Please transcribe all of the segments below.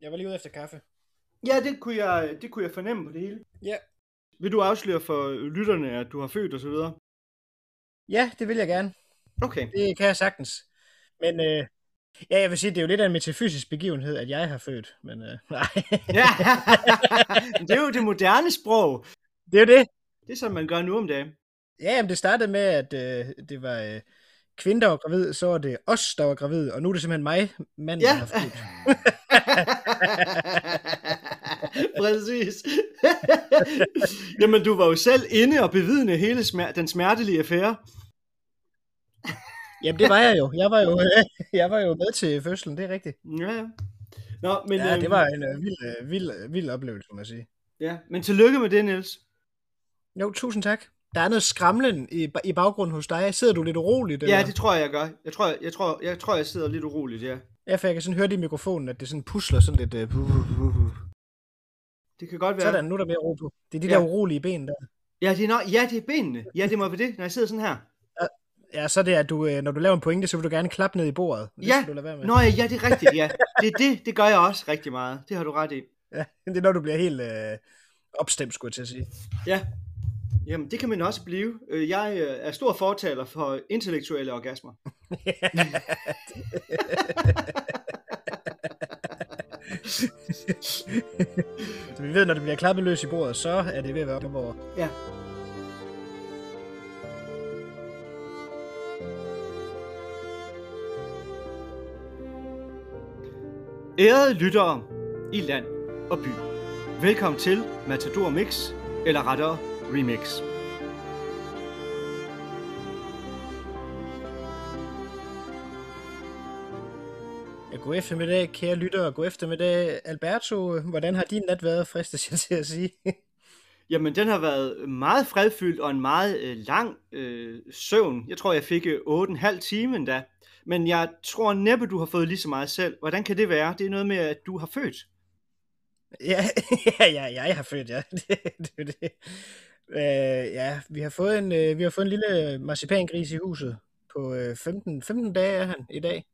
Jeg var lige ude efter kaffe. Ja, det kunne jeg, det kunne jeg fornemme på det hele. Ja. Vil du afsløre for lytterne, at du har født og så videre? Ja, det vil jeg gerne. Okay. Det kan jeg sagtens. Men øh, ja, jeg vil sige, det er jo lidt af en metafysisk begivenhed, at jeg har født. Men øh, nej. Ja, det er jo det moderne sprog. det er jo det. Det er sådan, man gør nu om dagen. Ja, jamen, det startede med, at øh, det var øh, kvinden, der var gravid, så var det os, der var gravid, og nu er det simpelthen mig, manden, Ja. der har født. Præcis. Jamen, du var jo selv inde og bevidne hele smer- den smertelige affære. Jamen, det var jeg jo. Jeg var jo, jeg var jo med til fødslen, det er rigtigt. Ja, ja. Nå, men, Ja, øhm, det var en øh, vild, øh, vild, øh, vild oplevelse, må jeg sige. Ja, men tillykke med det, Niels. Jo, tusind tak. Der er noget skramlen i, i baggrunden hos dig. Sidder du lidt uroligt? Ja, eller? det tror jeg, jeg gør. Jeg tror, jeg, tror, jeg, tror, jeg sidder lidt uroligt, ja. Ja, for jeg kan sådan høre det i mikrofonen, at det sådan pusler sådan lidt... Uh, uh, uh. Det kan godt være. Sådan, nu er der mere ro på. Det er de Ja. der urolige ben der. Ja, det er, nok, ja, det er benene. Ja, det må være det, når jeg sidder sådan her. Ja, så er det, at du, øh, når du laver en pointe, så vil du gerne klappe ned i bordet. Det Ja. skal du lade være med. Nå ja, ja, det er rigtigt, ja. Det er det, det gør jeg også rigtig meget. Det har du ret i. Ja, det er når du bliver helt øh, opstemt, skulle jeg til at sige. Ja. Jamen, det kan man også blive. Øh, Jeg øh, er stor fortaler for intellektuelle orgasmer. så vi ved, når det bliver klappet løs i bordet, så er det ved at være op over. Ja. Ærede lyttere i land og by. Velkommen til Matador Mix, eller rettere Remix. Ja, god eftermiddag, kære lyttere, og god eftermiddag, Alberto. Hvordan har din nat været, fristes jeg til at sige? Jamen, den har været meget fredfyldt og en meget øh, lang øh, søvn. Jeg tror, jeg fik øh, 8,5 timer endda. Men jeg tror næppe, du har fået lige så meget selv. Hvordan kan det være? Det er noget med, at du har født. ja, ja, ja, jeg har født, ja. Det, det, det. Øh, ja, vi har fået en, øh, vi har fået en lille marcipangris i huset. På øh, 15, 15 dage er han i dag.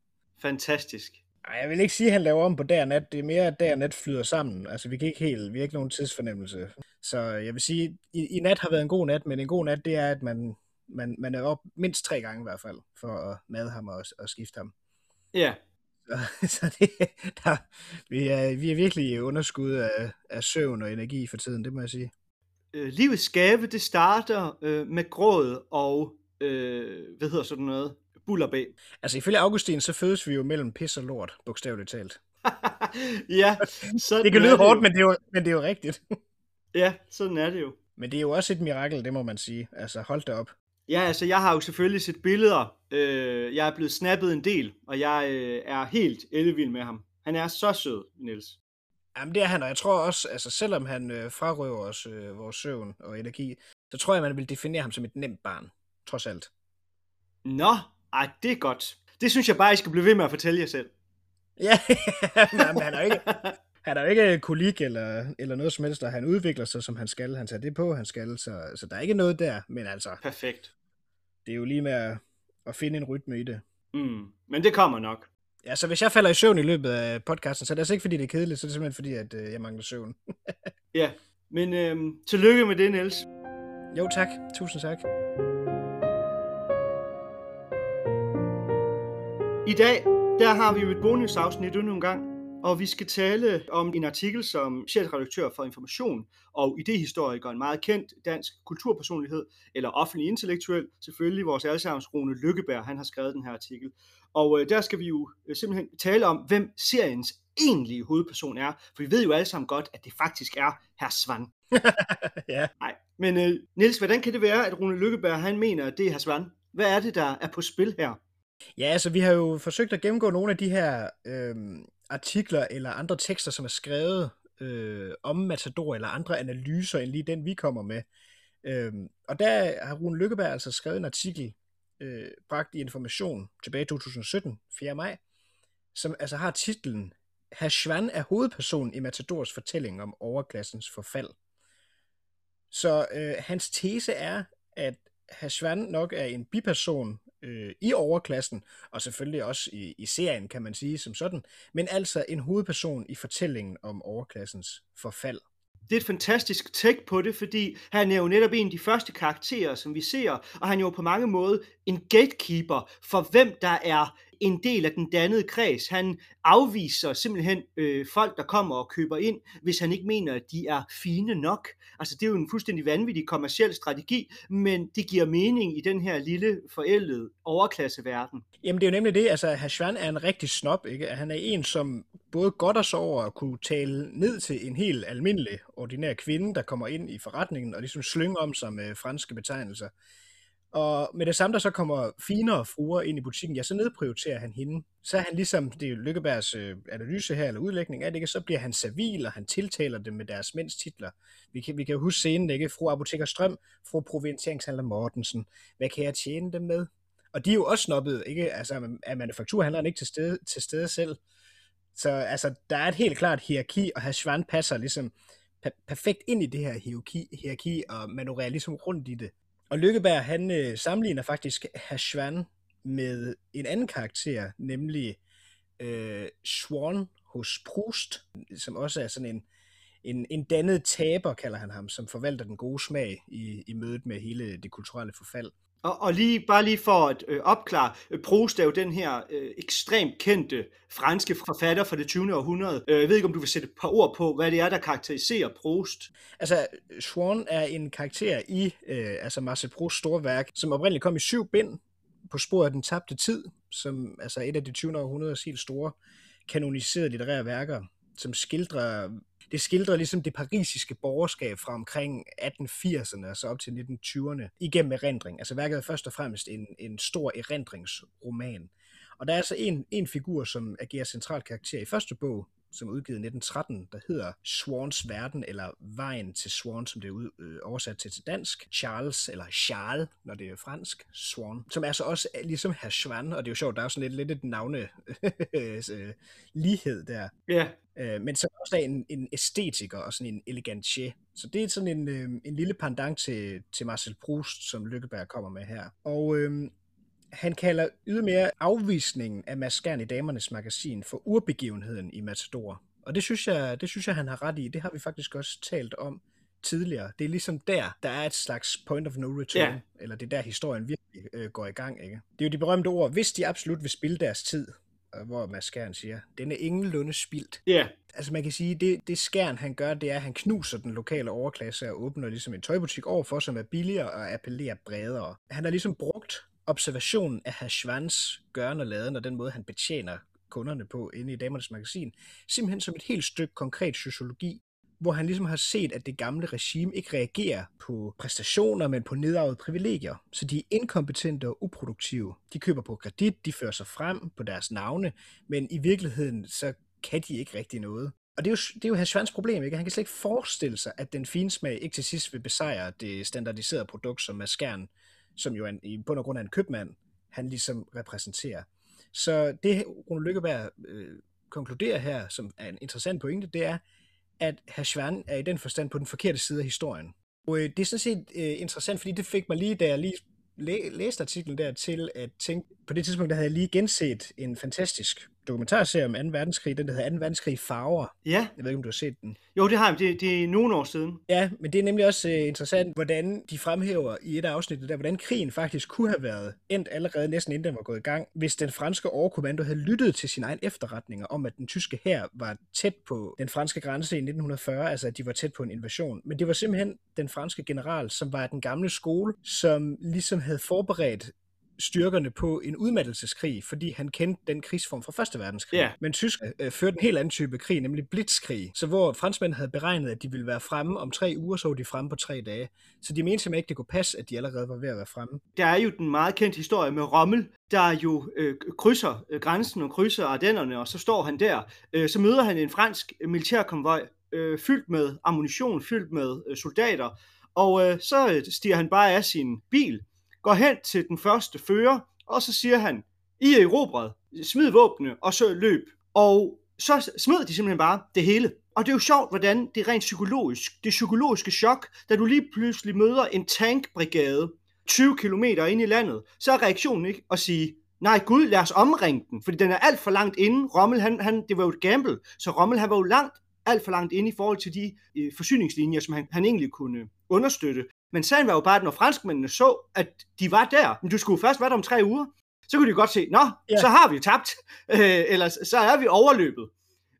Fantastisk. Ej, jeg vil ikke sige, at han laver om på dag og nat. Det er mere, at dag og nat flyder sammen. Altså, vi kan ikke helt, vi har ikke nogen tidsfornemmelse. Så jeg vil sige, i, i nat har været en god nat, men en god nat, det er, at man, man, man er op mindst tre gange i hvert fald, for at made ham og, og skifte ham. Ja, Så, så det, der, vi, er, vi er virkelig i underskud af, af søvn og energi for tiden, det må jeg sige. Øh, livets gave, det starter øh, med gråd og, øh, hvad hedder sådan noget, bullerbæ. Altså, ifølge Augustin, så fødes vi jo mellem pis og lort, bogstaveligt talt. ja, sådan Det kan lyde hårdt, jo. men det, er jo, men det er jo rigtigt. Ja, sådan er det jo. Men det er jo også et mirakel, det må man sige. Altså, hold da op. Ja, altså jeg har jo selvfølgelig set billeder. Øh, jeg er blevet snappet en del, og jeg øh, er helt ellevild med ham. Han er så sød, Niels. Jamen det er han, og jeg tror også, altså selvom han øh, frarøver os øh, vores søvn og energi, så tror jeg, man vil definere ham som et nemt barn, trods alt. Nå, ej, det er godt. Det synes jeg bare, I skal blive ved med at fortælle jer selv. Ja, men han er jo ikke, han er jo ikke kolik eller, eller noget som helst, og han udvikler sig, som han skal. Han tager det på, han skal, så, så der er ikke noget der, men altså, Perfekt. det er jo lige med at, at finde en rytme i det. Mm, men det kommer nok. Ja, så hvis jeg falder i søvn i løbet af podcasten, så er det altså ikke, fordi det er kedeligt, så er det simpelthen fordi, at øh, jeg mangler søvn. Ja, men øh, tillykke med det, Niels. Jo tak, tusind tak. I dag, der har vi jo et bonusafsnit endnu en gang, og vi skal tale om en artikel, som chefredaktør for Information og idehistoriker, en meget kendt dansk kulturpersonlighed, eller offentlig intellektuel, selvfølgelig vores allesammens Rune Lykkeberg, han har skrevet den her artikel. Og øh, der skal vi jo øh, simpelthen tale om, hvem seriens egentlige hovedperson er, for vi ved jo alle sammen godt, at det faktisk er herr Svan. ja. Nej, men øh, Niels, hvordan kan det være, at Rune Lykkeberg, han mener, at det er herr Svan? Hvad er det, der er på spil her? Ja, altså vi har jo forsøgt at gennemgå nogle af de her øhm, artikler eller andre tekster, som er skrevet øh, om Matador eller andre analyser end lige den, vi kommer med. Øh, og der har Rune Lykkeberg altså skrevet en artikel, øh, bragt i Information tilbage i 2017, 4. maj, som altså har titlen Herr Schwan er hovedpersonen i Matadors fortælling om overklassens forfald. Så øh, hans tese er, at Herr Schwan nok er en biperson øh, i overklassen, og selvfølgelig også i, i serien, kan man sige som sådan, men altså en hovedperson i fortællingen om overklassens forfald. Det er et fantastisk take på det, fordi han er jo netop en af de første karakterer, som vi ser, og han er jo på mange måder en gatekeeper for hvem der er en del af den dannede kreds. Han afviser simpelthen øh, folk, der kommer og køber ind, hvis han ikke mener, at de er fine nok. Altså det er jo en fuldstændig vanvittig kommersiel strategi, men det giver mening i den her lille forældede overklasseverden. Jamen det er jo nemlig det, altså Hashwan er en rigtig snob, ikke? Altså, han er en, som både godt og så over at kunne tale ned til en helt almindelig, ordinær kvinde, der kommer ind i forretningen og ligesom slynger om sig med franske betegnelser. Og med det samme, der så kommer finere fruer ind i butikken, ja, så nedprioriterer han hende. Så er han ligesom, det er Lykkebergs øh, analyse her, eller udlægning af det, ikke? så bliver han servil, og han tiltaler dem med deres mænds titler. Vi kan, vi kan huske scenen, ikke? Fru Apoteker Strøm, fru Provincieringshandler Mortensen. Hvad kan jeg tjene dem med? Og de er jo også snobbet, ikke? Altså, er manufakturhandleren ikke til stede, til stede selv? Så altså, der er et helt klart hierarki, og Hashvan passer ligesom perfekt ind i det her hierarki, hierarki og manøvrerer ligesom rundt i det. Og Lykkeberg, han øh, sammenligner faktisk Hashwan med en anden karakter, nemlig øh, Swan hos Proust, som også er sådan en, en, en dannet taber, kalder han ham, som forvalter den gode smag i, i mødet med hele det kulturelle forfald. Og, og lige, bare lige for at øh, opklare, øh, Proust er jo den her øh, ekstremt kendte franske forfatter fra det 20. århundrede. Øh, jeg ved ikke, om du vil sætte et par ord på, hvad det er, der karakteriserer Proust? Altså, Swan er en karakter i øh, altså Marcel Prousts store værk, som oprindeligt kom i syv bind på sporet af den tabte tid, som altså et af det 20. århundredes helt store kanoniserede litterære værker, som skildrer det skildrer ligesom det parisiske borgerskab fra omkring 1880'erne og så op til 1920'erne igennem erindring. Altså værket er først og fremmest en, en stor erindringsroman. Og der er altså en, en figur, som agerer central karakter i første bog, som er udgivet i 1913, der hedder Swans Verden, eller Vejen til Swan, som det er ud, øh, oversat til til dansk. Charles, eller Charles, når det er fransk, Swan, som er så også ligesom Herr Schwan, og det er jo sjovt, der er jo sådan lidt, lidt et navne øh, lighed der. Ja. Øh, men så også er en, en æstetiker og sådan en elegantier. Så det er sådan en, øh, en lille pendant til, til Marcel Proust, som Lykkeberg kommer med her. Og øh, han kalder ydermere afvisningen af Maskern i Damernes Magasin for urbegivenheden i Matador. Og det synes, jeg, det synes jeg, han har ret i. Det har vi faktisk også talt om tidligere. Det er ligesom der, der er et slags point of no return, ja. eller det er der, historien virkelig øh, går i gang. Ikke? Det er jo de berømte ord, hvis de absolut vil spille deres tid, hvor Mads Skjern siger, den er ingenlunde spildt. Ja. Yeah. Altså man kan sige, det, det Skjern han gør, det er, at han knuser den lokale overklasse og åbner ligesom en tøjbutik overfor, som er billigere og appellerer bredere. Han har ligesom brugt observationen af Hashvans gørne og laden og den måde, han betjener kunderne på inde i Damernes Magasin, simpelthen som et helt stykke konkret sociologi, hvor han ligesom har set, at det gamle regime ikke reagerer på præstationer, men på nedarvede privilegier. Så de er inkompetente og uproduktive. De køber på kredit, de fører sig frem på deres navne, men i virkeligheden så kan de ikke rigtig noget. Og det er jo, det er jo Hashvans problem, ikke? Han kan slet ikke forestille sig, at den fine smag ikke til sidst vil besejre det standardiserede produkt, som er skærn som jo er en, i bund og grund er en købmand, han ligesom repræsenterer. Så det, Rune Lykkeberg øh, konkluderer her, som er en interessant pointe, det er, at Hashvan er i den forstand på den forkerte side af historien. Og øh, det er sådan set øh, interessant, fordi det fik mig lige, da jeg lige læ- læste artiklen der, til at tænke, på det tidspunkt, der havde jeg lige genset en fantastisk dokumentarserie om 2. verdenskrig, den der hedder 2. verdenskrig i farver. Ja. Jeg ved ikke, om du har set den. Jo, det har jeg. Det, det er nogle år siden. Ja, men det er nemlig også uh, interessant, hvordan de fremhæver i et af afsnittet der, hvordan krigen faktisk kunne have været endt allerede næsten inden den var gået i gang, hvis den franske overkommando havde lyttet til sine egne efterretninger om, at den tyske her var tæt på den franske grænse i 1940, altså at de var tæt på en invasion. Men det var simpelthen den franske general, som var den gamle skole, som ligesom havde forberedt styrkerne på en udmattelseskrig, fordi han kendte den krigsform fra Første Verdenskrig. Yeah. Men tyskerne øh, førte en helt anden type krig, nemlig blitzkrig. Så hvor franskmænd havde beregnet, at de ville være fremme om tre uger, så var de fremme på tre dage. Så de mente simpelthen ikke, det kunne passe, at de allerede var ved at være fremme. Der er jo den meget kendte historie med Rommel, der jo øh, krydser øh, grænsen og krydser Ardennerne, og så står han der. Øh, så møder han en fransk militærkonvoj øh, fyldt med ammunition, fyldt med øh, soldater, og øh, så øh, stiger han bare af sin bil, går hen til den første fører, og så siger han, I er erobret, smid våbne, og så løb. Og så smed de simpelthen bare det hele. Og det er jo sjovt, hvordan det er rent psykologisk, det psykologiske chok, da du lige pludselig møder en tankbrigade, 20 km ind i landet, så er reaktionen ikke at sige, nej gud, lad os omringe den, fordi den er alt for langt inde. Rommel, han, han, det var jo et gamble, så Rommel han var jo langt, alt for langt inde i forhold til de øh, forsyningslinjer, som han, han egentlig kunne understøtte. Men sagen var jo bare, at når franskmændene så, at de var der, men du skulle først være der om tre uger, så kunne de godt se, nå, ja. så har vi tabt, øh, eller så er vi overløbet.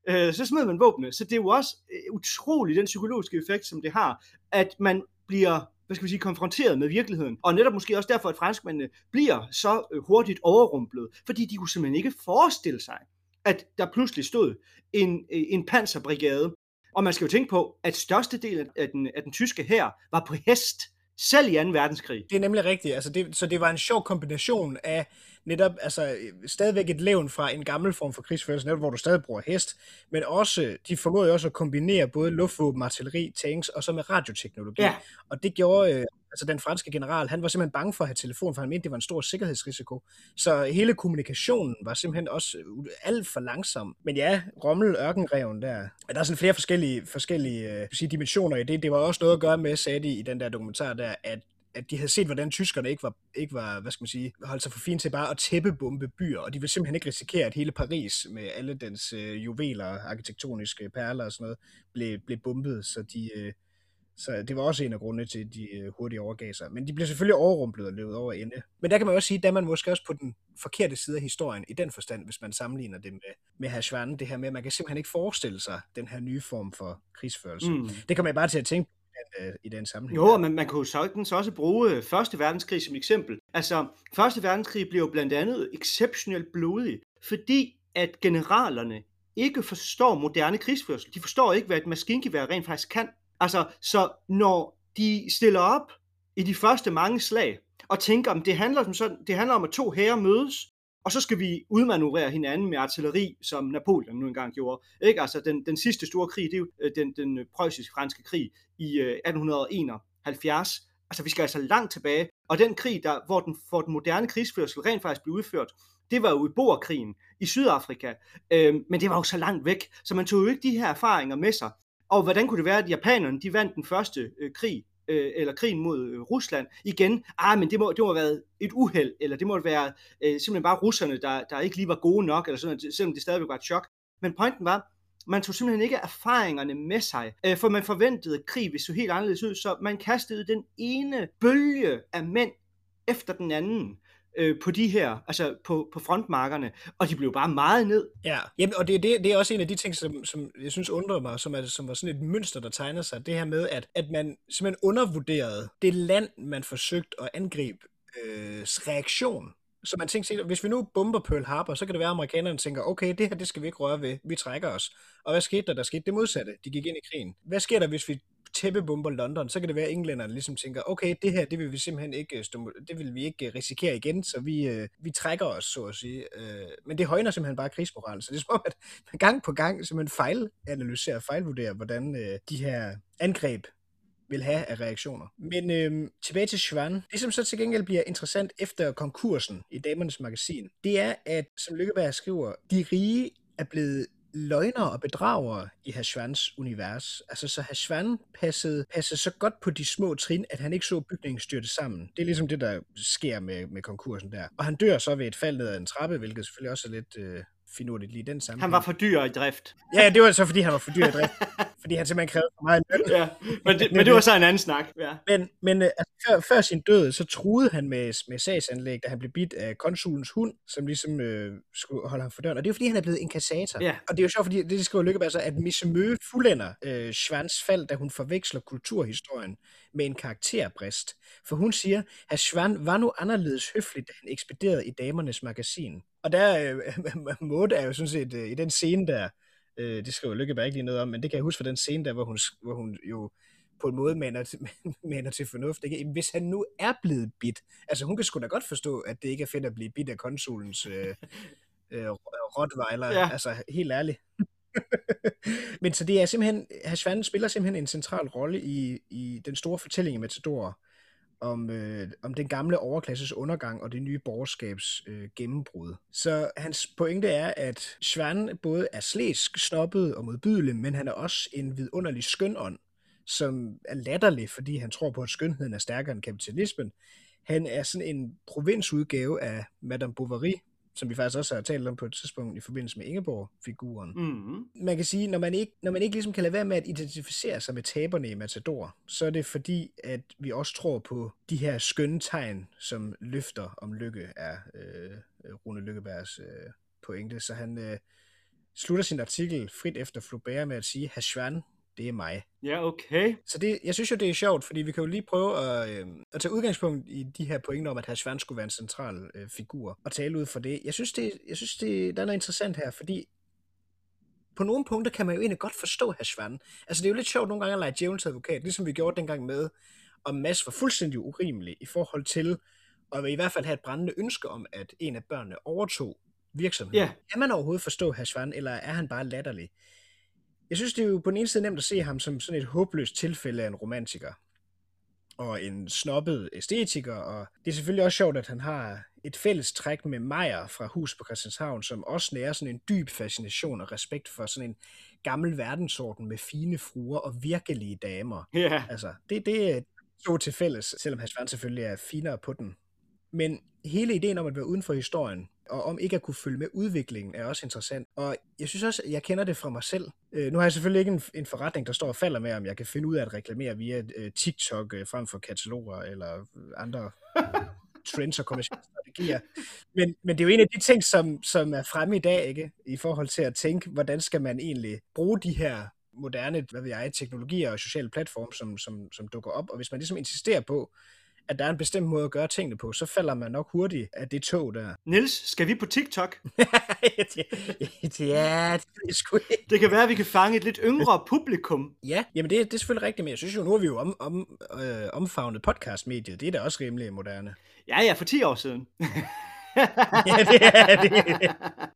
Øh, så smider man våbne. Så det er jo også øh, utrolig den psykologiske effekt, som det har, at man bliver hvad skal vi sige, konfronteret med virkeligheden. Og netop måske også derfor, at franskmændene bliver så øh, hurtigt overrumplet, fordi de kunne simpelthen ikke forestille sig, at der pludselig stod en, øh, en panserbrigade. Og man skal jo tænke på, at størstedelen af den, af den tyske hær var på hest, selv i 2. verdenskrig. Det er nemlig rigtigt. Altså det, så det var en sjov kombination af netop altså, stadigvæk et levn fra en gammel form for krigsførelse, netop hvor du stadig bruger hest, men også, de formåede også at kombinere både luftvåben, artilleri, tanks og så med radioteknologi. Ja. Og det gjorde, øh, altså den franske general, han var simpelthen bange for at have telefon, for han mente, det var en stor sikkerhedsrisiko. Så hele kommunikationen var simpelthen også øh, alt for langsom. Men ja, Rommel, ørkenreven der, der er sådan flere forskellige, forskellige øh, sige, dimensioner i det. Det var også noget at gøre med, sagde de i den der dokumentar der, at at de havde set, hvordan tyskerne ikke var, ikke var hvad skal man sige, holdt sig for fint til bare at tæppebombe byer, og de ville simpelthen ikke risikere, at hele Paris med alle dens øh, juveler, arkitektoniske perler og sådan noget, blev, blev bombet, så de, øh, så det var også en af grundene til, at de øh, hurtigt overgav sig. Men de blev selvfølgelig overrumplet og løbet over ende. Men der kan man også sige, at man måske også på den forkerte side af historien, i den forstand, hvis man sammenligner det med, med Herr det her med, at man kan simpelthen ikke forestille sig den her nye form for krigsførelse. Mm. Det kan man bare til at tænke den, øh, i den sammenhæng. Jo, men man kunne sagtens også bruge øh, Første Verdenskrig som eksempel. Altså, Første Verdenskrig blev jo blandt andet exceptionelt blodig, fordi at generalerne ikke forstår moderne krigsførsel. De forstår ikke, hvad et maskingevær rent faktisk kan. Altså, så når de stiller op i de første mange slag, og tænker, om det handler, om sådan, det handler om, at to herrer mødes, og så skal vi udmanøvrere hinanden med artilleri, som Napoleon nu engang gjorde. Ikke? Altså den, den sidste store krig, det er jo øh, den, den øh, preussisk-franske krig i øh, 1871. Altså vi skal altså langt tilbage. Og den krig, der, hvor den, hvor den moderne krigsførsel rent faktisk blev udført, det var jo i Boerkrigen i Sydafrika. Øhm, men det var jo så langt væk, så man tog jo ikke de her erfaringer med sig. Og hvordan kunne det være, at japanerne de vandt den første øh, krig øh, eller krigen mod øh, Rusland, igen, ah, men det må, det må have været et uheld, eller det må være øh, simpelthen bare russerne, der, der ikke lige var gode nok, eller sådan, selvom det stadigvæk var et chok. Men pointen var, man tog simpelthen ikke erfaringerne med sig, øh, for man forventede, at krig ville så helt anderledes ud, så man kastede den ene bølge af mænd efter den anden øh, på de her, altså på, på frontmarkerne, og de blev bare meget ned. Ja, Jamen, og det, det, det er også en af de ting, som, som jeg synes undrer mig, som, er, som var sådan et mønster, der tegner sig, det her med, at, at man simpelthen undervurderede det land, man forsøgte at angribe øh, reaktion. Så man tænkte, hvis vi nu bomber Pearl Harbor, så kan det være, at amerikanerne tænker, okay, det her, det skal vi ikke røre ved, vi trækker os. Og hvad skete der? Der skete det modsatte. De gik ind i krigen. Hvad sker der, hvis vi tæppebomber London, så kan det være, at englænderne ligesom tænker, okay, det her, det vil vi simpelthen ikke, øh, det vil vi ikke øh, risikere igen, så vi, øh, vi trækker os, så at sige. Øh, men det højner simpelthen bare krigsmoralen, så det er som om, at man gang på gang simpelthen fejlanalyserer, fejlvurderer, hvordan de her angreb vil have af reaktioner. Men øhm, tilbage til Schwan. Det, som så til gengæld bliver interessant efter konkursen i Damernes Magasin, det er, at som Lykkeberg skriver, de rige er blevet løgner og bedragere i Hashvans univers. Altså, så Hashvan passede, passede så godt på de små trin, at han ikke så bygningen styrte sammen. Det er ligesom det, der sker med, med konkursen der. Og han dør så ved et fald ned ad en trappe, hvilket selvfølgelig også er lidt... Øh, finurligt lige den sammenhæng. Han var for dyr i drift. Ja, det var så, fordi han var for dyr i drift. fordi han simpelthen krævede for meget løn. Ja, men det, men det var så en anden snak. Ja. Men, men altså, før, før sin død, så truede han med, med sagsanlæg, da han blev bidt af konsulens hund, som ligesom øh, skulle holde ham for døren. Og det er fordi, han er blevet inkassator. Ja. Og det er jo sjovt, fordi det, det skriver Lykkeberg så, at Misse Mø fuldender øh, Schwans fald, da hun forveksler kulturhistorien med en karakterbrist. For hun siger, at Schwan var nu anderledes høfligt, da han ekspederede i damernes magasin. Og der, øh, Maud er jo sådan set øh, i den scene der, øh, det skriver Lykkeberg ikke lige noget om, men det kan jeg huske fra den scene der, hvor hun, hvor hun jo på en måde maner til, maner til fornuft. Ikke? Hvis han nu er blevet bit, altså hun kan sgu da godt forstå, at det ikke er fedt at blive bit af konsulens øh, øh, rottweiler, ja. altså helt ærligt. Men så det er simpelthen, Hashvan spiller simpelthen en central rolle i, i den store fortælling i Matador, om, øh, om den gamle overklasses undergang og det nye borgerskabs øh, gennembrud. Så hans pointe er, at Svan både er slæsk, snobbet og modbydelig, men han er også en vidunderlig skøn ånd, som er latterlig, fordi han tror på, at skønheden er stærkere end kapitalismen. Han er sådan en provinsudgave af Madame Bovary, som vi faktisk også har talt om på et tidspunkt i forbindelse med Ingeborg-figuren. Mm. Man kan sige, når man ikke, når man ikke ligesom kan lade være med at identificere sig med taberne i Matador, så er det fordi, at vi også tror på de her skønne tegn, som løfter om lykke er øh, Rune Lykkebergs øh, pointe. Så han øh, slutter sin artikel frit efter Flaubert med at sige, Hashwan, det er mig. Ja, okay. Så det, jeg synes jo, det er sjovt, fordi vi kan jo lige prøve at, øh, at tage udgangspunkt i de her pointer om, at Hashwan skulle være en central øh, figur, og tale ud for det. Jeg synes, det, jeg synes det, der er noget interessant her, fordi på nogle punkter kan man jo egentlig godt forstå Hashwan. Altså, det er jo lidt sjovt nogle gange at lege djævelens advokat, ligesom vi gjorde dengang med, og Mads var fuldstændig urimelig i forhold til, og i hvert fald have et brændende ønske om, at en af børnene overtog virksomheden. Ja. Kan man overhovedet forstå Hashwan, eller er han bare latterlig? Jeg synes, det er jo på den ene side nemt at se ham som sådan et håbløst tilfælde af en romantiker og en snobbet æstetiker, og det er selvfølgelig også sjovt, at han har et fælles træk med Meyer fra Hus på Christianshavn, som også nærer sådan en dyb fascination og respekt for sådan en gammel verdensorden med fine fruer og virkelige damer. Ja. Altså, det, det er to til fælles, selvom hans vand selvfølgelig er finere på den. Men hele ideen om at være uden for historien, og om ikke at kunne følge med udviklingen, er også interessant. Og jeg synes også, at jeg kender det fra mig selv. Øh, nu har jeg selvfølgelig ikke en, en forretning, der står og falder med, om jeg kan finde ud af at reklamere via øh, TikTok øh, frem for kataloger eller andre trends og kommersielle strategier. Men, men det er jo en af de ting, som, som er fremme i dag, ikke? I forhold til at tænke, hvordan skal man egentlig bruge de her moderne, hvad ved jeg, teknologier og sociale platforme, som, som, som dukker op. Og hvis man ligesom insisterer på, at der er en bestemt måde at gøre tingene på, så falder man nok hurtigt af det tog der. Nils, skal vi på TikTok? ja, det sgu. Det kan være, at vi kan fange et lidt yngre publikum. Ja, jamen det, det er selvfølgelig rigtigt, men jeg synes jo, nu har vi jo om, om, øh, omfavnet podcastmediet. Det er da også rimelig moderne. Ja, ja, for 10 år siden. ja, det er, det,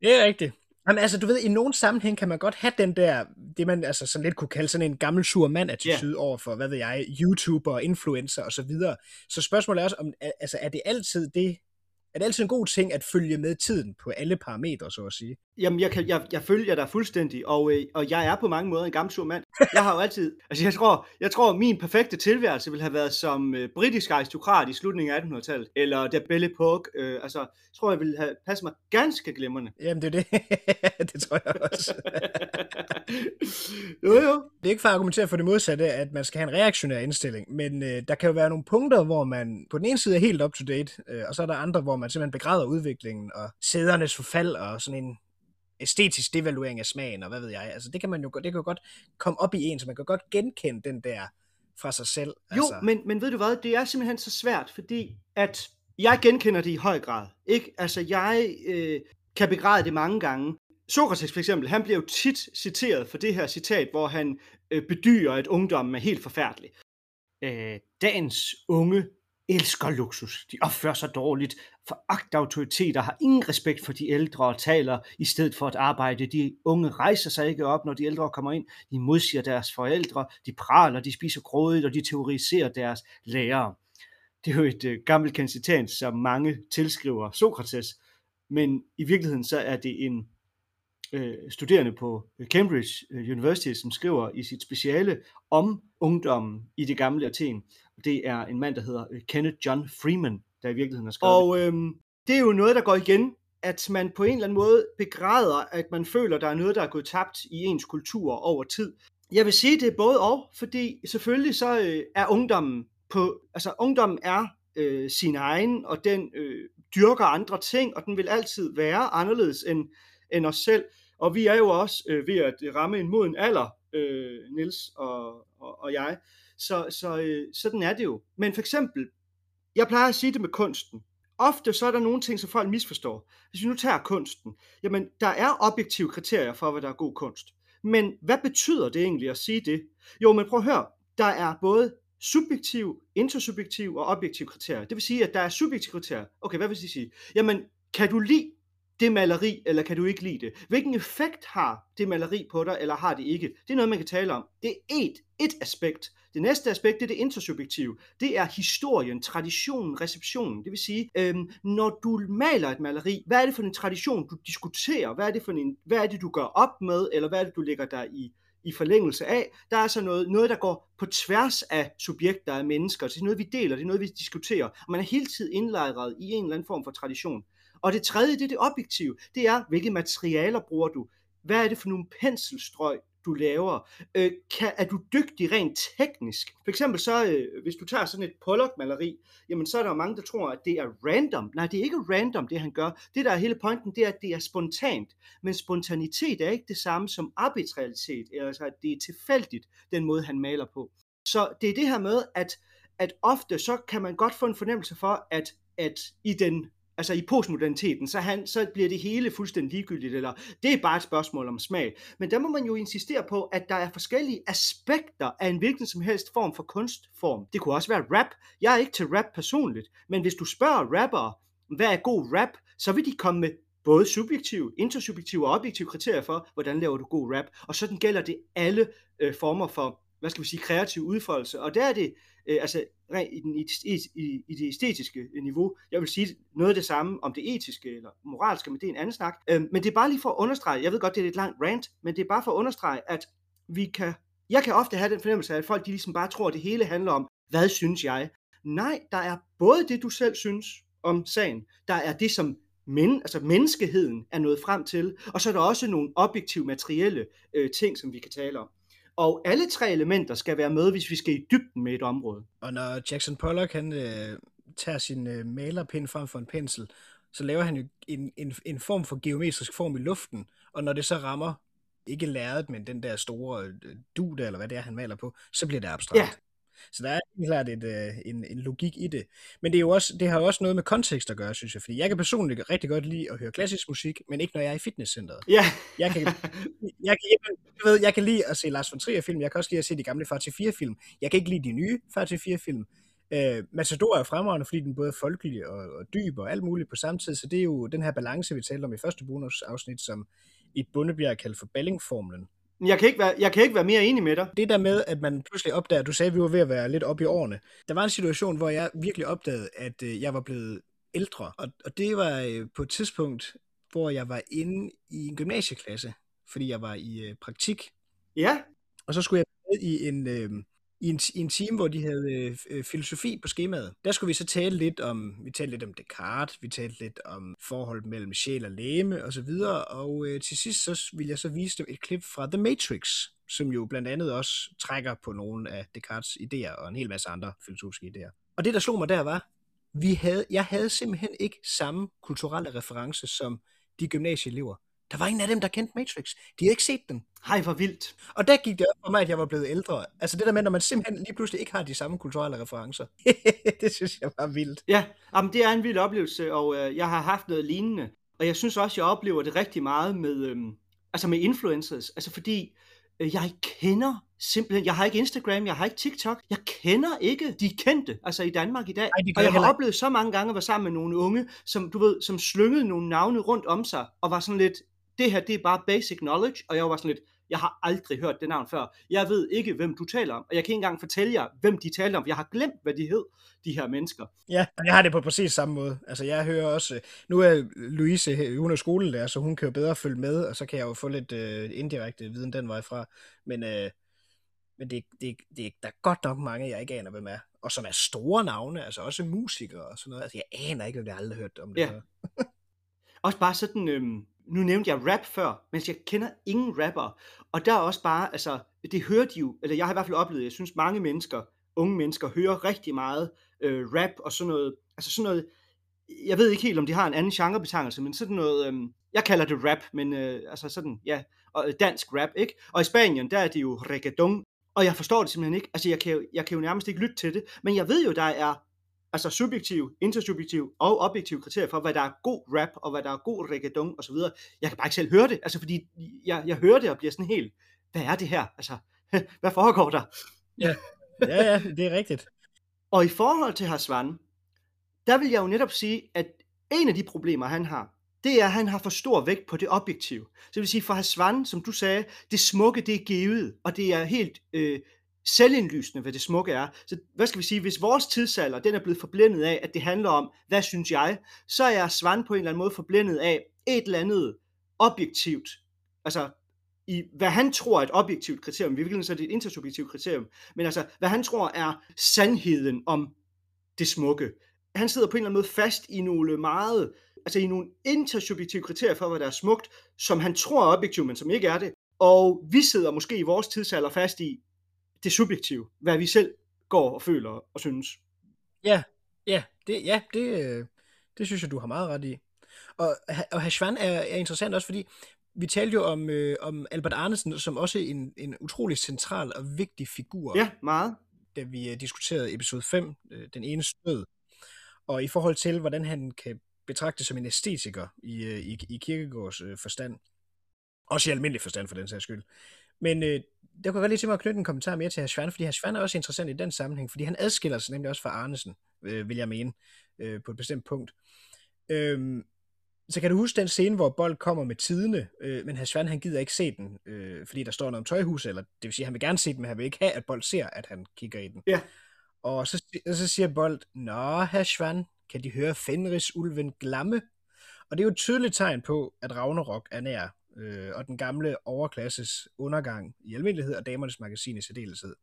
det er rigtigt. Jamen altså, du ved, i nogen sammenhæng kan man godt have den der, det man altså sådan lidt kunne kalde sådan en gammel sur mand-attitude yeah. over for, hvad ved jeg, YouTuber, influencer og så videre. Så spørgsmålet er også, om, altså, er det altid det, er det altid en god ting at følge med tiden på alle parametre, så at sige? Jamen, jeg, kan, jeg, jeg følger dig fuldstændig, og, øh, og jeg er på mange måder en gammel sur mand. Jeg har jo altid, altså jeg tror, jeg tror min perfekte tilværelse ville have været som øh, britisk aristokrat i slutningen af 1800-tallet, eller der Belle Epoque, øh, altså, jeg tror, jeg ville have passet mig ganske glimrende. Jamen, det er det. det tror jeg også. jo, jo. Det er ikke for at argumentere for det modsatte, at man skal have en reaktionær indstilling, men øh, der kan jo være nogle punkter, hvor man på den ene side er helt up to date, øh, og så er der andre, hvor man simpelthen begræder udviklingen og sædernes forfald og sådan en æstetisk devaluering af smagen, og hvad ved jeg. Altså, det kan man jo det kan jo godt komme op i en, så man kan godt genkende den der fra sig selv. Jo, altså. men, men ved du hvad, det er simpelthen så svært, fordi at jeg genkender det i høj grad. Ikke? Altså, jeg øh, kan begræde det mange gange. Sokrates for eksempel, han bliver jo tit citeret for det her citat, hvor han øh, bedyrer, at ungdommen er helt forfærdelig. Øh, dagens unge elsker luksus. De opfører sig dårligt, foragter autoriteter, har ingen respekt for de ældre og taler i stedet for at arbejde. De unge rejser sig ikke op, når de ældre kommer ind. De modsiger deres forældre, de praler, de spiser grådigt, og de teoriserer deres lærere. Det er jo et uh, gammelt kendt citat, som mange tilskriver Sokrates, men i virkeligheden så er det en øh, studerende på Cambridge University, som skriver i sit speciale om ungdommen i det gamle Athen. Det er en mand, der hedder Kenneth John Freeman, der i virkeligheden har skrevet Og øhm, det er jo noget, der går igen, at man på en eller anden måde begræder, at man føler, der er noget, der er gået tabt i ens kultur over tid. Jeg vil sige, det er både og, fordi selvfølgelig så øh, er ungdommen på, altså ungdommen er øh, sin egen, og den øh, dyrker andre ting, og den vil altid være anderledes end, end os selv. Og vi er jo også øh, ved at ramme en moden alder, øh, Nils og, og, og jeg. Så, så øh, sådan er det jo. Men for eksempel, jeg plejer at sige det med kunsten. Ofte så er der nogle ting, som folk misforstår. Hvis vi nu tager kunsten, jamen der er objektive kriterier for, hvad der er god kunst. Men hvad betyder det egentlig at sige det? Jo, men prøv at høre. Der er både subjektiv, intersubjektiv og objektiv kriterier. Det vil sige, at der er subjektive kriterier. Okay, hvad vil det sige? Jamen, kan du lide det maleri, eller kan du ikke lide det? Hvilken effekt har det maleri på dig, eller har det ikke? Det er noget, man kan tale om. Det er et, et aspekt. Det næste aspekt, det er det intersubjektive. Det er historien, traditionen, receptionen. Det vil sige, øhm, når du maler et maleri, hvad er det for en tradition, du diskuterer? Hvad er det for en, hvad er det, du gør op med? Eller hvad er det, du lægger dig i, i forlængelse af. Der er altså noget, noget, der går på tværs af subjekter af mennesker. Det er noget, vi deler, det er noget, vi diskuterer. Og man er hele tiden indlejret i en eller anden form for tradition. Og det tredje, det er det objektive. Det er, hvilke materialer bruger du? Hvad er det for nogle penselstrøg, du laver? Øh, kan, er du dygtig rent teknisk? For eksempel så, øh, hvis du tager sådan et Pollock-maleri, jamen så er der jo mange, der tror, at det er random. Nej, det er ikke random, det han gør. Det der er hele pointen, det er, at det er spontant. Men spontanitet er ikke det samme som arbitralitet, altså at det er tilfældigt, den måde han maler på. Så det er det her med, at, at ofte så kan man godt få en fornemmelse for, at, at i den altså i postmoderniteten, så, han, så bliver det hele fuldstændig ligegyldigt, eller det er bare et spørgsmål om smag. Men der må man jo insistere på, at der er forskellige aspekter af en hvilken som helst form for kunstform. Det kunne også være rap. Jeg er ikke til rap personligt, men hvis du spørger rappere, hvad er god rap, så vil de komme med både subjektive, intersubjektive og objektive kriterier for, hvordan laver du god rap. Og sådan gælder det alle øh, former for, hvad skal vi sige, kreativ udfoldelse. Og der er det, øh, altså i, den, i, i, i det æstetiske øh, niveau. Jeg vil sige noget af det samme om det etiske eller moralske, men det er en anden snak. Øh, men det er bare lige for at understrege, jeg ved godt, det er et langt rant, men det er bare for at understrege, at vi kan, jeg kan ofte have den fornemmelse af, at folk de ligesom bare tror, at det hele handler om, hvad synes jeg? Nej, der er både det, du selv synes om sagen, der er det, som men, altså menneskeheden er nået frem til, og så er der også nogle objektive materielle øh, ting, som vi kan tale om. Og alle tre elementer skal være med, hvis vi skal i dybden med et område. Og når Jackson Pollock han øh, tager sin øh, malerpind frem for en pensel, så laver han jo en, en, en form for geometrisk form i luften, og når det så rammer ikke lærret, men den der store øh, du der, eller hvad det er, han maler på, så bliver det abstrakt. Ja. Så der er helt klart et, øh, en, en logik i det. Men det, er jo også, det har jo også noget med kontekst at gøre, synes jeg. Fordi jeg kan personligt rigtig godt lide at høre klassisk musik, men ikke når jeg er i fitnesscenteret. Ja. Jeg kan, jeg, kan, du ved, jeg kan lide at se Lars von Trier-film, jeg kan også lide at se de gamle Far til 4-film. Jeg kan ikke lide de nye Far til 4-film. Øh, Matador er fremragende, fordi den både er folkelig og, og dyb og alt muligt på samme tid, så det er jo den her balance, vi talte om i første bonusafsnit, som i Bundebjerg kaldt for Balling-formlen. Jeg kan, ikke være, jeg kan ikke være mere enig med dig. Det der med, at man pludselig opdager, du sagde, at vi var ved at være lidt oppe i årene. Der var en situation, hvor jeg virkelig opdagede, at øh, jeg var blevet ældre. Og, og det var øh, på et tidspunkt, hvor jeg var inde i en gymnasieklasse, fordi jeg var i øh, praktik. Ja. Og så skulle jeg med i en, øh, i en, i en time, hvor de havde øh, øh, filosofi på skemaet. Der skulle vi så tale lidt om, vi talte lidt om Descartes, vi talte lidt om forholdet mellem sjæl og læme og så videre, og øh, til sidst så vil jeg så vise dem et klip fra The Matrix, som jo blandt andet også trækker på nogle af Descartes' idéer og en hel masse andre filosofiske idéer. Og det, der slog mig der, var, vi havde, jeg havde simpelthen ikke samme kulturelle reference som de gymnasieelever. Der var ingen af dem, der kendte Matrix. De havde ikke set den. Hej, hvor vildt. Og der gik det op for mig, at jeg var blevet ældre. Altså det der med, når man simpelthen lige pludselig ikke har de samme kulturelle referencer. det synes jeg var vildt. Ja, jamen, det er en vild oplevelse, og øh, jeg har haft noget lignende. Og jeg synes også, jeg oplever det rigtig meget med, øh, altså med influencers. Altså fordi øh, jeg kender simpelthen, jeg har ikke Instagram, jeg har ikke TikTok, jeg kender ikke de kendte, altså i Danmark i dag. Ej, og jeg har oplevet så mange gange at være sammen med nogle unge, som du ved, som slyngede nogle navne rundt om sig, og var sådan lidt, det her det er bare basic knowledge, og jeg var sådan lidt, jeg har aldrig hørt det navn før. Jeg ved ikke, hvem du taler om, og jeg kan ikke engang fortælle jer, hvem de taler om, jeg har glemt, hvad de hed, de her mennesker. Ja, jeg har det på præcis samme måde. Altså, jeg hører også, nu er Louise, hun er skolelærer, så hun kan jo bedre følge med, og så kan jeg jo få lidt uh, indirekte viden den vej fra. Men, uh, men det, det, det, der er godt nok mange, jeg ikke aner, hvem er. Og som er store navne, altså også musikere og sådan noget. Altså, jeg aner ikke, om jeg aldrig har hørt om det ja. også bare sådan, øhm, nu nævnte jeg rap før, men jeg kender ingen rapper. Og der er også bare, altså, det hører de jo, eller jeg har i hvert fald oplevet, jeg synes mange mennesker, unge mennesker, hører rigtig meget øh, rap og sådan noget, altså sådan noget, jeg ved ikke helt, om de har en anden genrebetegnelse, men sådan noget, øh, jeg kalder det rap, men øh, altså sådan, ja, og øh, dansk rap, ikke? Og i Spanien, der er det jo reggaeton, og jeg forstår det simpelthen ikke, altså jeg kan, jeg kan jo nærmest ikke lytte til det, men jeg ved jo, der er altså subjektiv, intersubjektiv og objektiv kriterier for, hvad der er god rap, og hvad der er god reggaeton osv. Jeg kan bare ikke selv høre det, altså fordi jeg, jeg hører det og bliver sådan helt, hvad er det her? Altså, hvad foregår der? Ja, ja, ja det er rigtigt. og i forhold til Hasvan, der vil jeg jo netop sige, at en af de problemer, han har, det er, at han har for stor vægt på det objektive. Så det vil sige, for Hasvan, som du sagde, det smukke, det er givet, og det er helt øh, selvindlysende, hvad det smukke er. Så hvad skal vi sige, hvis vores tidsalder, den er blevet forblændet af, at det handler om, hvad synes jeg, så er Svan på en eller anden måde forblændet af et eller andet objektivt, altså i, hvad han tror er et objektivt kriterium, i virkeligheden så er det et intersubjektivt kriterium, men altså, hvad han tror er sandheden om det smukke. Han sidder på en eller anden måde fast i nogle meget, altså i nogle intersubjektive kriterier for, hvad der er smukt, som han tror er objektivt, men som ikke er det. Og vi sidder måske i vores tidsalder fast i det subjektive, hvad vi selv går og føler og synes. Ja, ja, det, ja, det, øh, det synes jeg, du har meget ret i. Og, og Hashvan er, er interessant også, fordi vi talte jo om, øh, om Albert Arnesen som også en, en utrolig central og vigtig figur. Ja, meget. Da vi øh, diskuterede episode 5, øh, den ene stød. Og i forhold til, hvordan han kan betragtes som en æstetiker i, øh, i, i Kirkegårds øh, forstand. Også i almindelig forstand for den sags skyld. Men øh, der kunne jeg godt lige tænke mig at knytte en kommentar mere til Hashvan, fordi Hashvan er også interessant i den sammenhæng, fordi han adskiller sig nemlig også fra Arnesen, øh, vil jeg mene, øh, på et bestemt punkt. Øhm, så kan du huske den scene, hvor Bold kommer med tidene, øh, men Hashvan han gider ikke se den, øh, fordi der står noget om tøjhus, eller det vil sige, han vil gerne se den, men han vil ikke have, at Bold ser, at han kigger i den. Ja. Og så, så siger Bold, Nå, Hashvan, kan de høre Fenris ulven glamme? Og det er jo et tydeligt tegn på, at Ragnarok er nær, øh, og den gamle overklasses undergang i almindelighed, og damernes magasin i særdeleshed.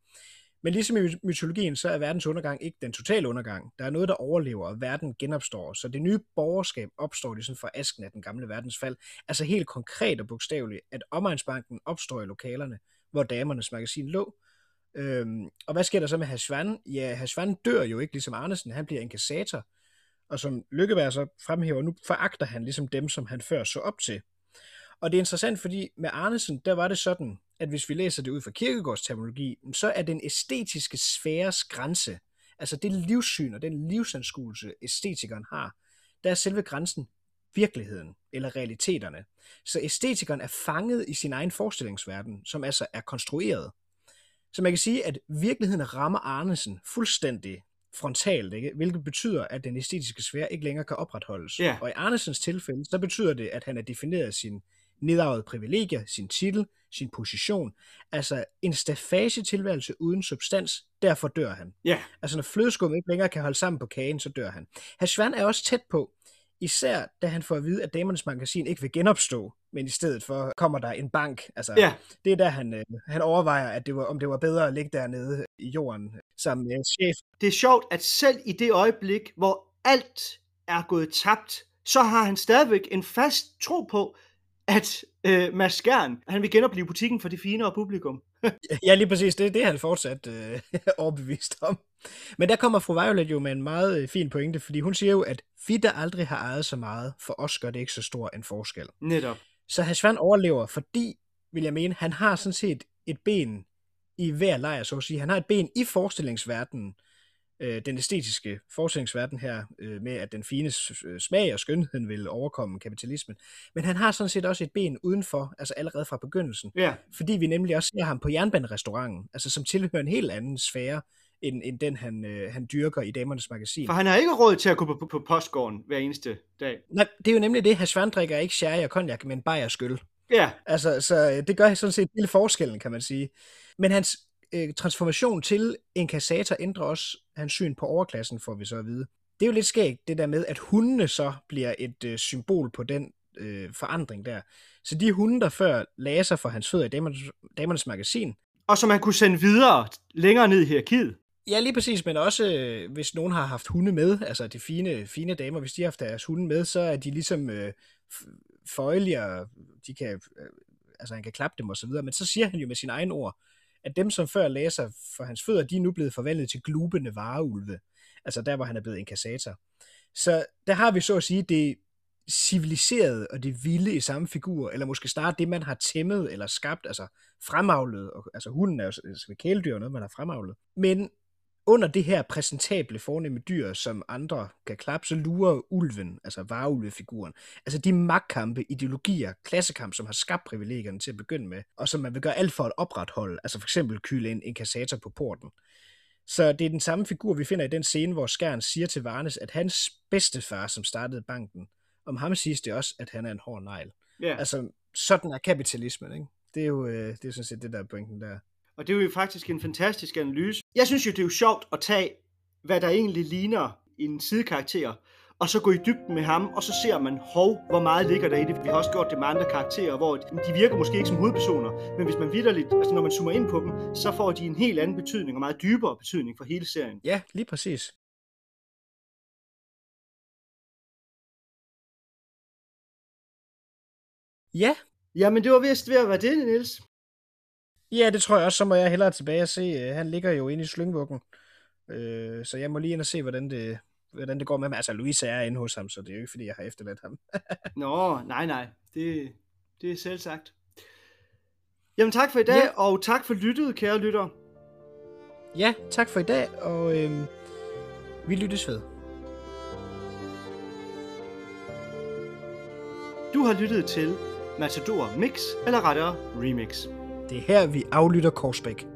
Men ligesom i mytologien, så er verdens undergang ikke den totale undergang. Der er noget, der overlever, og verden genopstår. Så det nye borgerskab opstår ligesom fra asken af den gamle verdens fald. Altså helt konkret og bogstaveligt, at omegnsbanken opstår i lokalerne, hvor damernes magasin lå. Øhm, og hvad sker der så med Hashvan? Ja, Hashvan dør jo ikke ligesom Arnesen, han bliver inkassator. Og som Lykkeberg så fremhæver, nu foragter han ligesom dem, som han før så op til. Og det er interessant, fordi med Arnesen, der var det sådan, at hvis vi læser det ud fra Kirkegårds terminologi, så er den æstetiske sfæres grænse, altså det livssyn og den livsanskuelse, æstetikeren har, der er selve grænsen virkeligheden eller realiteterne. Så æstetikeren er fanget i sin egen forestillingsverden, som altså er konstrueret. Så man kan sige, at virkeligheden rammer Arnesen fuldstændig frontalt, ikke? hvilket betyder, at den æstetiske sfære ikke længere kan opretholdes. Yeah. Og i Arnesens tilfælde, så betyder det, at han er defineret af sin nedarvede privilegier, sin titel, sin position. Altså en stafage-tilværelse uden substans, derfor dør han. Ja. Altså når flødeskum ikke længere kan holde sammen på kagen, så dør han. Hashvan er også tæt på, især da han får at vide, at Damernes Magasin ikke vil genopstå, men i stedet for kommer der en bank. Altså, Ja. Det er der, han, øh, han overvejer, at det var, om det var bedre at ligge dernede i jorden som øh, chef. Det er sjovt, at selv i det øjeblik, hvor alt er gået tabt, så har han stadigvæk en fast tro på, at øh, Mads Skjern, han vil genopleve butikken for det finere publikum. Ja, lige præcis. Det, det er han fortsat øh, overbevist om. Men der kommer fru Violet jo med en meget øh, fin pointe, fordi hun siger jo, at vi, der aldrig har ejet så meget, for os gør det ikke så stor en forskel. Netop. Så Hashvan overlever, fordi, vil jeg mene, han har sådan set et ben i hver lejr, så at sige. Han har et ben i forestillingsverdenen, øh, den æstetiske forestillingsverden her, øh, med at den fine smag og skønheden vil overkomme kapitalismen. Men han har sådan set også et ben udenfor, altså allerede fra begyndelsen. Ja. Fordi vi nemlig også ser ham på jernbanerestauranten, altså som tilhører en helt anden sfære, end, end den han, øh, han dyrker i Damernes Magasin. For han har ikke råd til at gå på, på, på postgården hver eneste dag. Nej, det er jo nemlig det, Hashvan drikker ikke sherry og cognac, men bajer skyld. Ja, Altså, så øh, det gør sådan set hele forskellen, kan man sige. Men hans øh, transformation til en kassator ændrer også hans syn på overklassen, får vi så at vide. Det er jo lidt skægt, det der med, at hundene så bliver et øh, symbol på den øh, forandring der. Så de hunde, der før lagde sig for hans fødder i damernes, damernes magasin, og som man kunne sende videre længere ned i hierarkiet. Ja, lige præcis, men også øh, hvis nogen har haft hunde med, altså de fine, fine damer, hvis de har haft deres hunde med, så er de ligesom øh, føjelige, og de kan, øh, altså han kan klappe dem og så videre, men så siger han jo med sine egne ord, at dem, som før læser for hans fødder, de er nu blevet forvandlet til glubende vareulve, altså der, hvor han er blevet inkassator. Så der har vi så at sige det civiliserede og det vilde i samme figur, eller måske snarere det, man har tæmmet eller skabt, altså fremavlet, og, altså hunden er jo altså, kæledyr noget, man har fremavlet. Men under det her præsentable fornemme dyr, som andre kan klappe, så lurer ulven, altså vareulvefiguren. Altså de magtkampe, ideologier, klassekamp, som har skabt privilegierne til at begynde med, og som man vil gøre alt for at opretholde, altså for eksempel kyle en inkassator på porten. Så det er den samme figur, vi finder i den scene, hvor Skjern siger til Varnes, at hans bedstefar, som startede banken, om ham siges det også, at han er en hård negl. Ja. Altså, sådan er kapitalismen, ikke? Det er jo øh, det er sådan set det, der er pointen der. Og det er jo faktisk en fantastisk analyse. Jeg synes jo, det er jo sjovt at tage, hvad der egentlig ligner en sidekarakter, og så gå i dybden med ham, og så ser man, hov, hvor meget ligger der i det. Vi har også gjort det med andre karakterer, hvor de virker måske ikke som hovedpersoner, men hvis man vidderligt, altså når man zoomer ind på dem, så får de en helt anden betydning, og meget dybere betydning for hele serien. Ja, lige præcis. Ja. Jamen, det var vist ved at være det, Niels. Ja, det tror jeg også. Så må jeg hellere tilbage og se. Øh, han ligger jo inde i slyngvuggen. Øh, så jeg må lige ind og se, hvordan det, hvordan det går med ham. Altså, Louise er inde hos ham, så det er jo ikke, fordi jeg har efterladt ham. Nå, nej, nej. Det, det er selv sagt. Jamen tak for i dag, ja. og tak for lyttet, kære lytter. Ja, tak for i dag, og øh, vi lyttes ved. Du har lyttet til Matador Mix, eller rettere Remix. Det er her, vi aflytter Korsbæk.